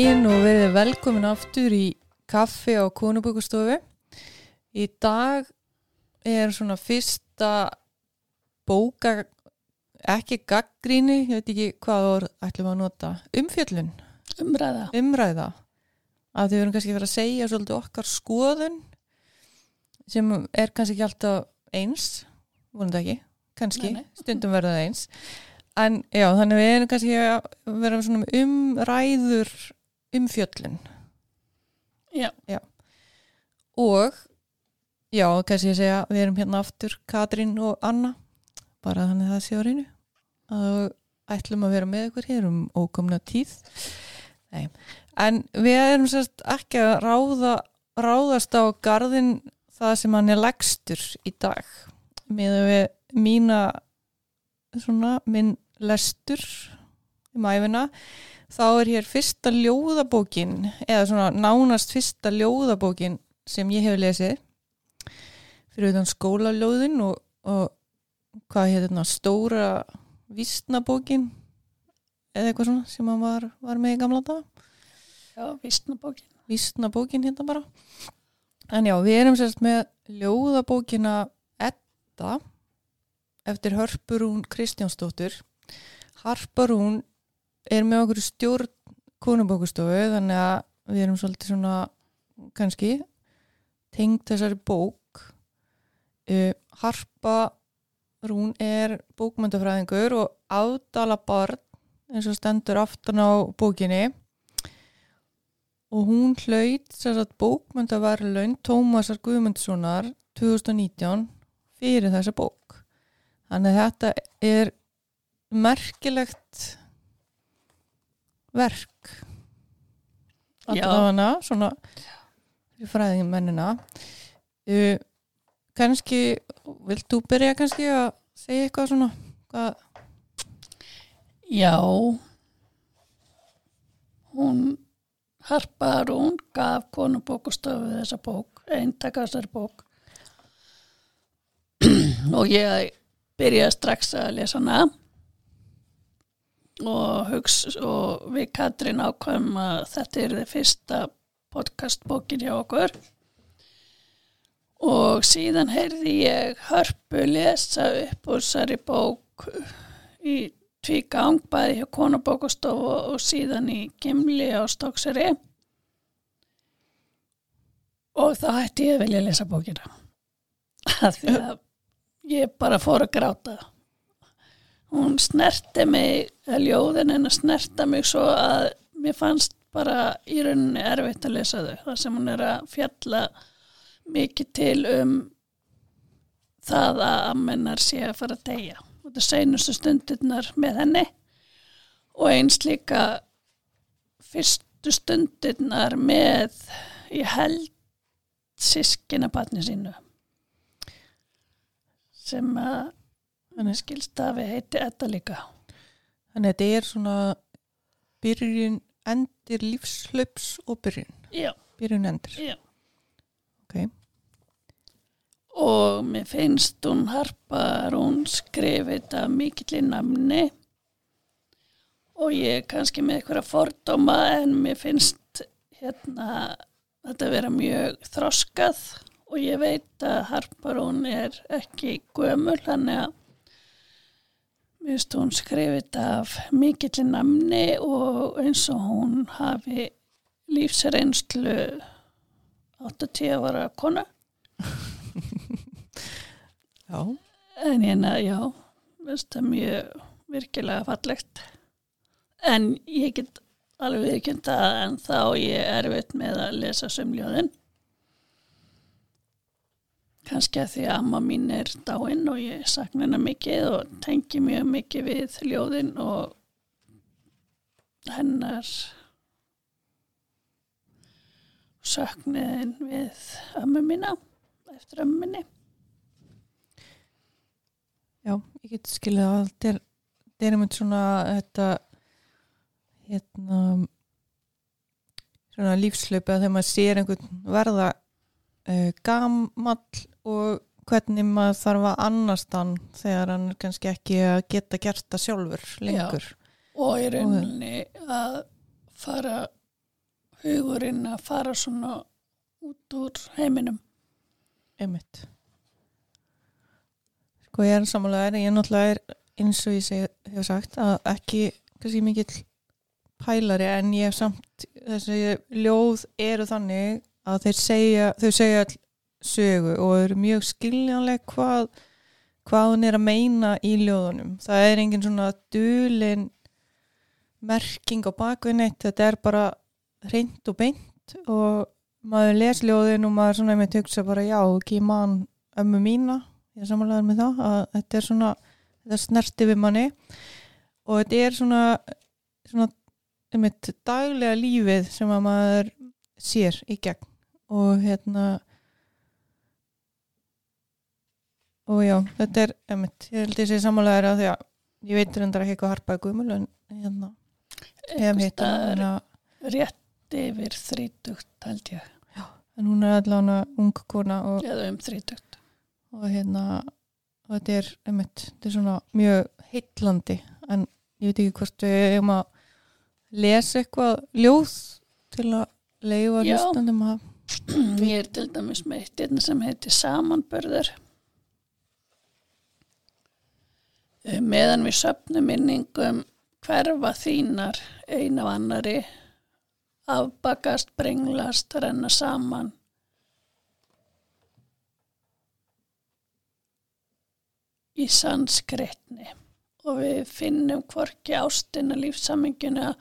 daginn og verið velkomin aftur í kaffi á Konubökustofu. Í dag er svona fyrsta bóka, ekki gaggríni, ég veit ekki hvað orð ætlum að nota, umfjöllun, umræða. umræða. Að þau verðum kannski að vera að segja svolítið okkar skoðun sem er kannski ekki alltaf eins, vonandi ekki, kannski, Nei, nei. stundum verða eins. En já, þannig við erum kannski að vera svona með umræður umfjöllun Já, og já, kannski ég segja við erum hérna aftur Katrín og Anna bara þannig að það sé á reynu og ætlum að vera með ykkur hér um ókomna tíð. Nei. en við erum sérst ekki að ráða, ráðast á garðin það sem hann er legstur í dag með við mína svona minn lestur um æfina þá er hér fyrsta ljóðabókin eða svona nánast fyrsta ljóðabókin sem ég hef lesið. Fyrir utan skólaljóðin og, og hvað hér þetta stóra vísnabókin eða eitthvað svona sem hann var, var með í gamla dag já, vísnabókin. vísnabókin hérna bara. En já, við erum sérst með ljóðabókina Edda eftir Hörpurún Kristjánsdóttur. Harparún er með okkur stjórn konubókustofu þannig að við erum svolítið svona kannski tengd þessari bók. Uh, Harpa Rún er bókmyndafræðingur og ádala barn eins og stendur aftan á bókinni. Og hún hlaut sér að bókmyndavarlaun Tómasar Guðmundssonar 2019 fyrir þessa bók. Þannig að þetta er merkilegt verk. Allavega svona fræðingum mennina uh, kannski vilt þú byrja kannski að segja eitthvað svona? Hvað, Já, hún harpar, hún gaf konubókustofu þessa bók, eintaka þessari bók. Og ég byrjaði strax að lesa hana og og við Katrín ákvæm að þetta er þið fyrsta podcastbókin hjá okkur. Og síðan heyrði ég hörpu lesa upp úr þessari bók í tvígang bæði hjá konubókustofu og síðan í Gimli á Stókseri og þá hætti ég að vilja lesa bókina. Því að ég bara fór að gráta hún snerti mig ljóðin en að snerta mig svo að mér fannst bara í rauninni erfitt að lesa þau. Þar sem hún er að fjalla mikið til um það að ammennar sé að fara að deyja. Og þetta seinustu stundirnar með henni og eins líka fyrstu stundirnar með ég held sískina barni sínu sem að hann skilst að við heiti Edda líka. Þannig að þetta er svona byrjun endir lífslaups og byrjun. Já, byrjun endir. Já. ok, og mér finnst hún harpar hún skrifið þetta mikill í namni. Og ég er kannski með eitthvað fordóma en mér finnst hérna þetta vera mjög þroskað. Og ég veit að harpar hún er ekki gömul þannig að finnst hún skrifið þetta af mikill í namni og eins og hún hafi lífsreynslu 80 ára kona já, En hérna, já, veist það mjög virkilega fallegt. En ég get alveg viðkjönd að en þá ég er erfitt með að lesa sömljóðin. Kannski að því að amma mín er dáinn og ég sakna hennar mikið og tengi mjög mikið við ljóðin og hennar sökniðin við ömmu mína, eftir ömmu minni. já, ég get skilja að þetta er, er einmitt svona þetta hérna svona lífslaupa þegar maður sér einhvern verða uh, gamall og hvernig maður þarf að annast hann þegar hann er kannski ekki að geta gert það sjálfur lengur. Og í rauninni að fara hugurinn að fara svona út úr heiminum. einmitt. Sko ég er samanlega ég er náttúrulega er eins og ég hef sagt að ekki kannski mikill pælari en ég hef samt þessi ljóð eru þannig að þeir segja þau segja all sögu og eru mjög skiljanleg hvað hvað hún er að meina í ljóðunum. Það er engin svona dulin merking á bakvinn eitt þetta er bara hreint og beint og maður les ljóðin og maður svona með hugsa bara já, ekki mann ömmu mína, ég er samanlegaður með það að þetta er svona, þetta snerti við manni. Og þetta er svona svona einmitt daglega lífið sem að maður sér í gegn. Og hérna og já, þetta er einmitt, ég held ég sé samanlegaður að því að ég veit reyndar ekki hvað harpaði guðmul en hérna, ég hana staðar rétt yfir þrítugt held ég, en hún er allavega ung kona og, eða um þrítugt. og hérna og þetta er, einmitt, þetta er svona mjög heitlandi en ég veit ekki hvort við hefum að lesa eitthvað ljóð til að leifa Já. hlustandum að Ég er til dæmis með eitt sem heitir Samanbörður. Meðan við söpnum minningum hverfa þínar ein af annari, afbakast, brenglast, renna saman. Í sannskreitni og við finnum hvorki ástina lífsaminguna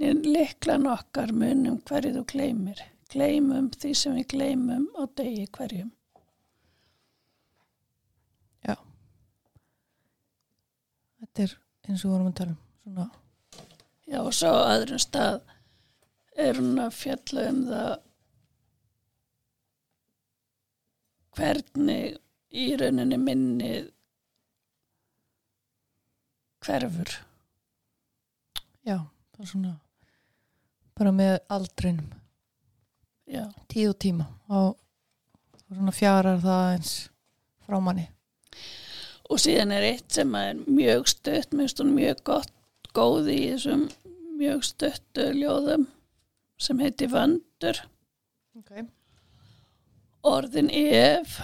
liklan okkar munum hverju þú gleymir. Gleymum því sem við gleymum á degi hverjum. já þetta er eins og vorum að tala um svona, Já, og svo á öðrum stað er hún að fjalla um það hvernig í rauninni minnið hverfur. já, það er svona bara með aldrinum. Já, og tíma. Og svona fjarar það eins frá manni og síðan er eitt sem er mjög mér finnst hún mjög gott, góð í þessum mjög stuttu ljóðum sem heiti Vöndur. okay. Orðin ef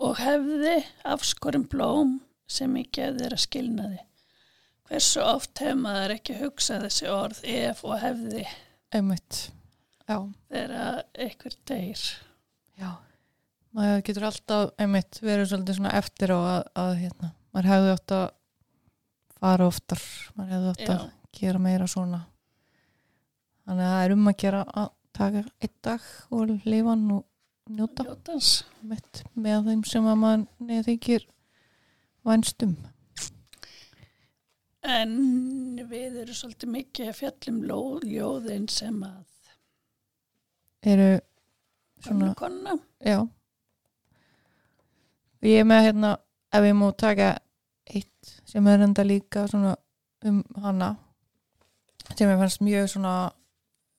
og hefði afskorum blóm sem ekki hefði þeirra skilnaði. Hversu oft hefur maður ekki hugsað þessi orð ef og hefði einmitt, þeirra eitthvað deyr. Já, maður getur alltaf einmitt verið svolítið svona eftir á að, að hérna, maður hefði átt að fara oftar, maður hefði átt að gera meira svona. Þannig að það er um að gera að taka einn dag og lifa hann og njóta. Mitt með þeim sem að maður neð þykir vænstum. En við erum svolítið mikið að fjallum ljóðin sem að eru svona svona, konna. já ég er með hérna ef ég má taka eitt sem er enda líka svona um hana sem ég fannst mjög svona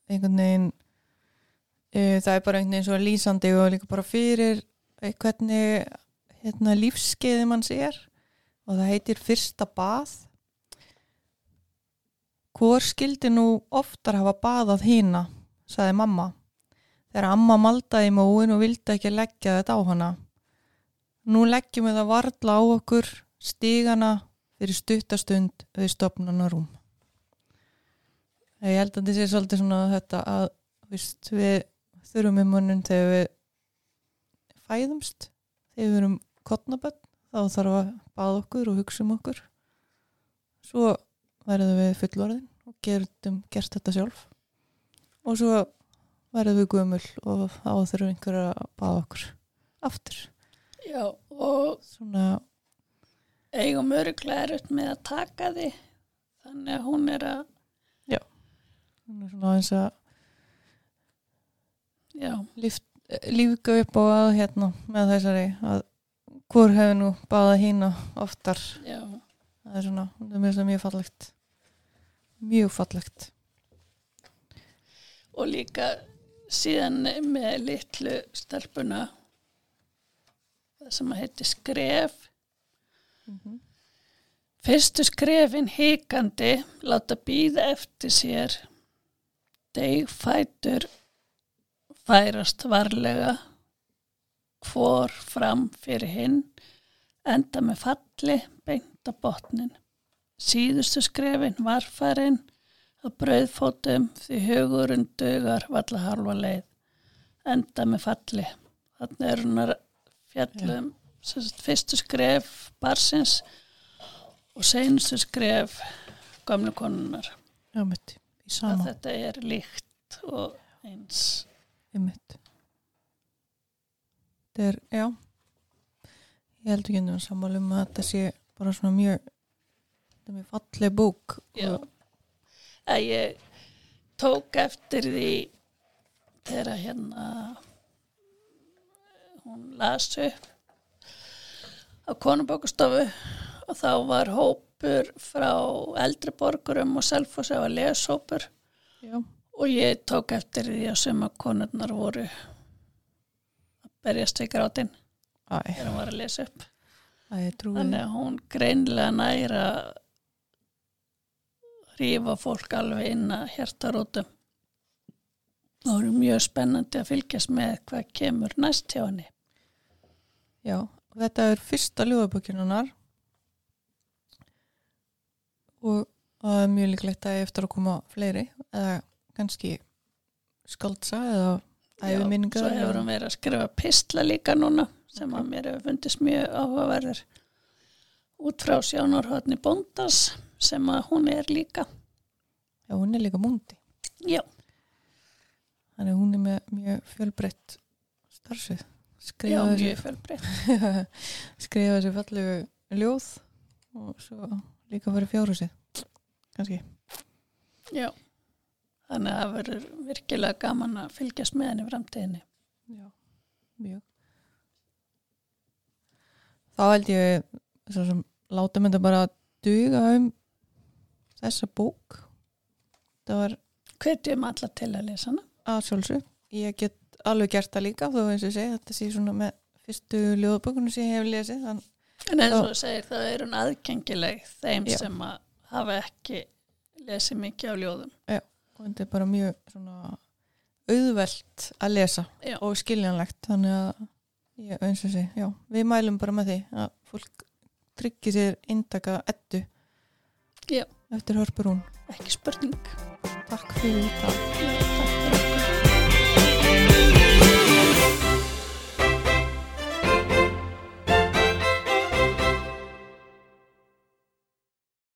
einhvern veginn uh, það er bara einhvern veginn svo lýsandi og líka bara fyrir eh, hvernig hérna, lífskeiði manns er og það heitir fyrsta bað Hvor skildi nú oftar hafa baðað hína, saði mamma. Þegar amma maldaði móin og vildi ekki leggja þetta á hana. Nú leggjum við það varla á okkur stígana fyrir stuttastund við stopnana rúm. Ég held að þetta sé svolítið svona þetta að víst, við þurfum í munnum þegar við fæðumst, þegar við erum kottnaböld, þá þarf að baða okkur og hugsa um okkur. Svo verðum við fullorðin og gertum gert þetta sjálf og svo verðum við gömul og þá þurfum einhver að baða okkur aftur. Já, og Svona, eigum öruglega erutt með að taka því. Þannig að hún er að, svona, svona eins að já, líf, lífga upp á að hérna með þessari að hvor hefur nú baðað hína oftar. Já, það er svona, það er mjög fallegt. Mjög fallegt. Og líka síðan með litlu stelpuna það sem að heiti skref mm fyrstu skrefin hikandi láta býða eftir sér Deigfætur færast varlega hvor fram fyrir hinn enda með falli beint á botnin. Síðustu skrefin varfærin að brauðfótum því hugurinn dögar valla halva leið enda með falli. Þannig er hún að fjallum sagt, fyrstu skref barsins og seinustu skref gamlu konunar. Að þetta er líkt og eins. einmitt þetta er, já ég held ekki ennum sammála um að þetta sé bara svona mjög þetta er mjög falleg bók Já. og, Að ég tók eftir því þegar hérna hún las upp á konubókustofu og þá var hópur frá eldri borgurum og selfos eða leshópur já, og ég tók eftir því að suma konurnar voru að berjast við grátinn þegar hún var að lesa upp. Æ, þannig að hún greinlega næra rífa fólk alveg inn að hjartarótum. Það eru mjög spennandi að fylgjast með hvað kemur næst hjá henni Já, þetta er fyrsta ljóðabökinunar og það er mjög líklegt að eftir að koma fleiri eða kannski skaldsa eða æfiminningar svo hefur hún verið að skrifa pistla líka núna sem að mér hefur fundist mjög áhugaverður. Út frá sjónarhóðni bóndas sem að hún er líka. Já, hún er líka múndi já, þannig að hún er með mjög fjölbreytt starfsvið skrifa fjölbreytt. Skrifa þessi fallegu ljóð og svo líka fyrir fjárhúsið kannski. Já. Þannig að það verður virkilega gaman að fylgjast með henni framtíðinni. Já, mjög. Þá held ég svo sem láta mynda bara að duga um þessa bók. Það var hvetjum alla til að lesa hana. Að sjálfsög ég get alveg gert það líka þó eins og ég segi þetta sé svona með fyrstu ljóðabókunum sem ég hef lesið þann, En eins og Já. þú segir, það er hún aðgengileg þeim Já. sem að hafa ekki lesið mikið á ljóðum. og þetta er bara mjög svona auðvelt að lesa Já. og skiljanlegt þannig að ég, eins og sé, já, við mælum bara með því að fólk tryggi sér indaka ettu Já. eftir hörpur hún Ekki spurning. Takk fyrir þetta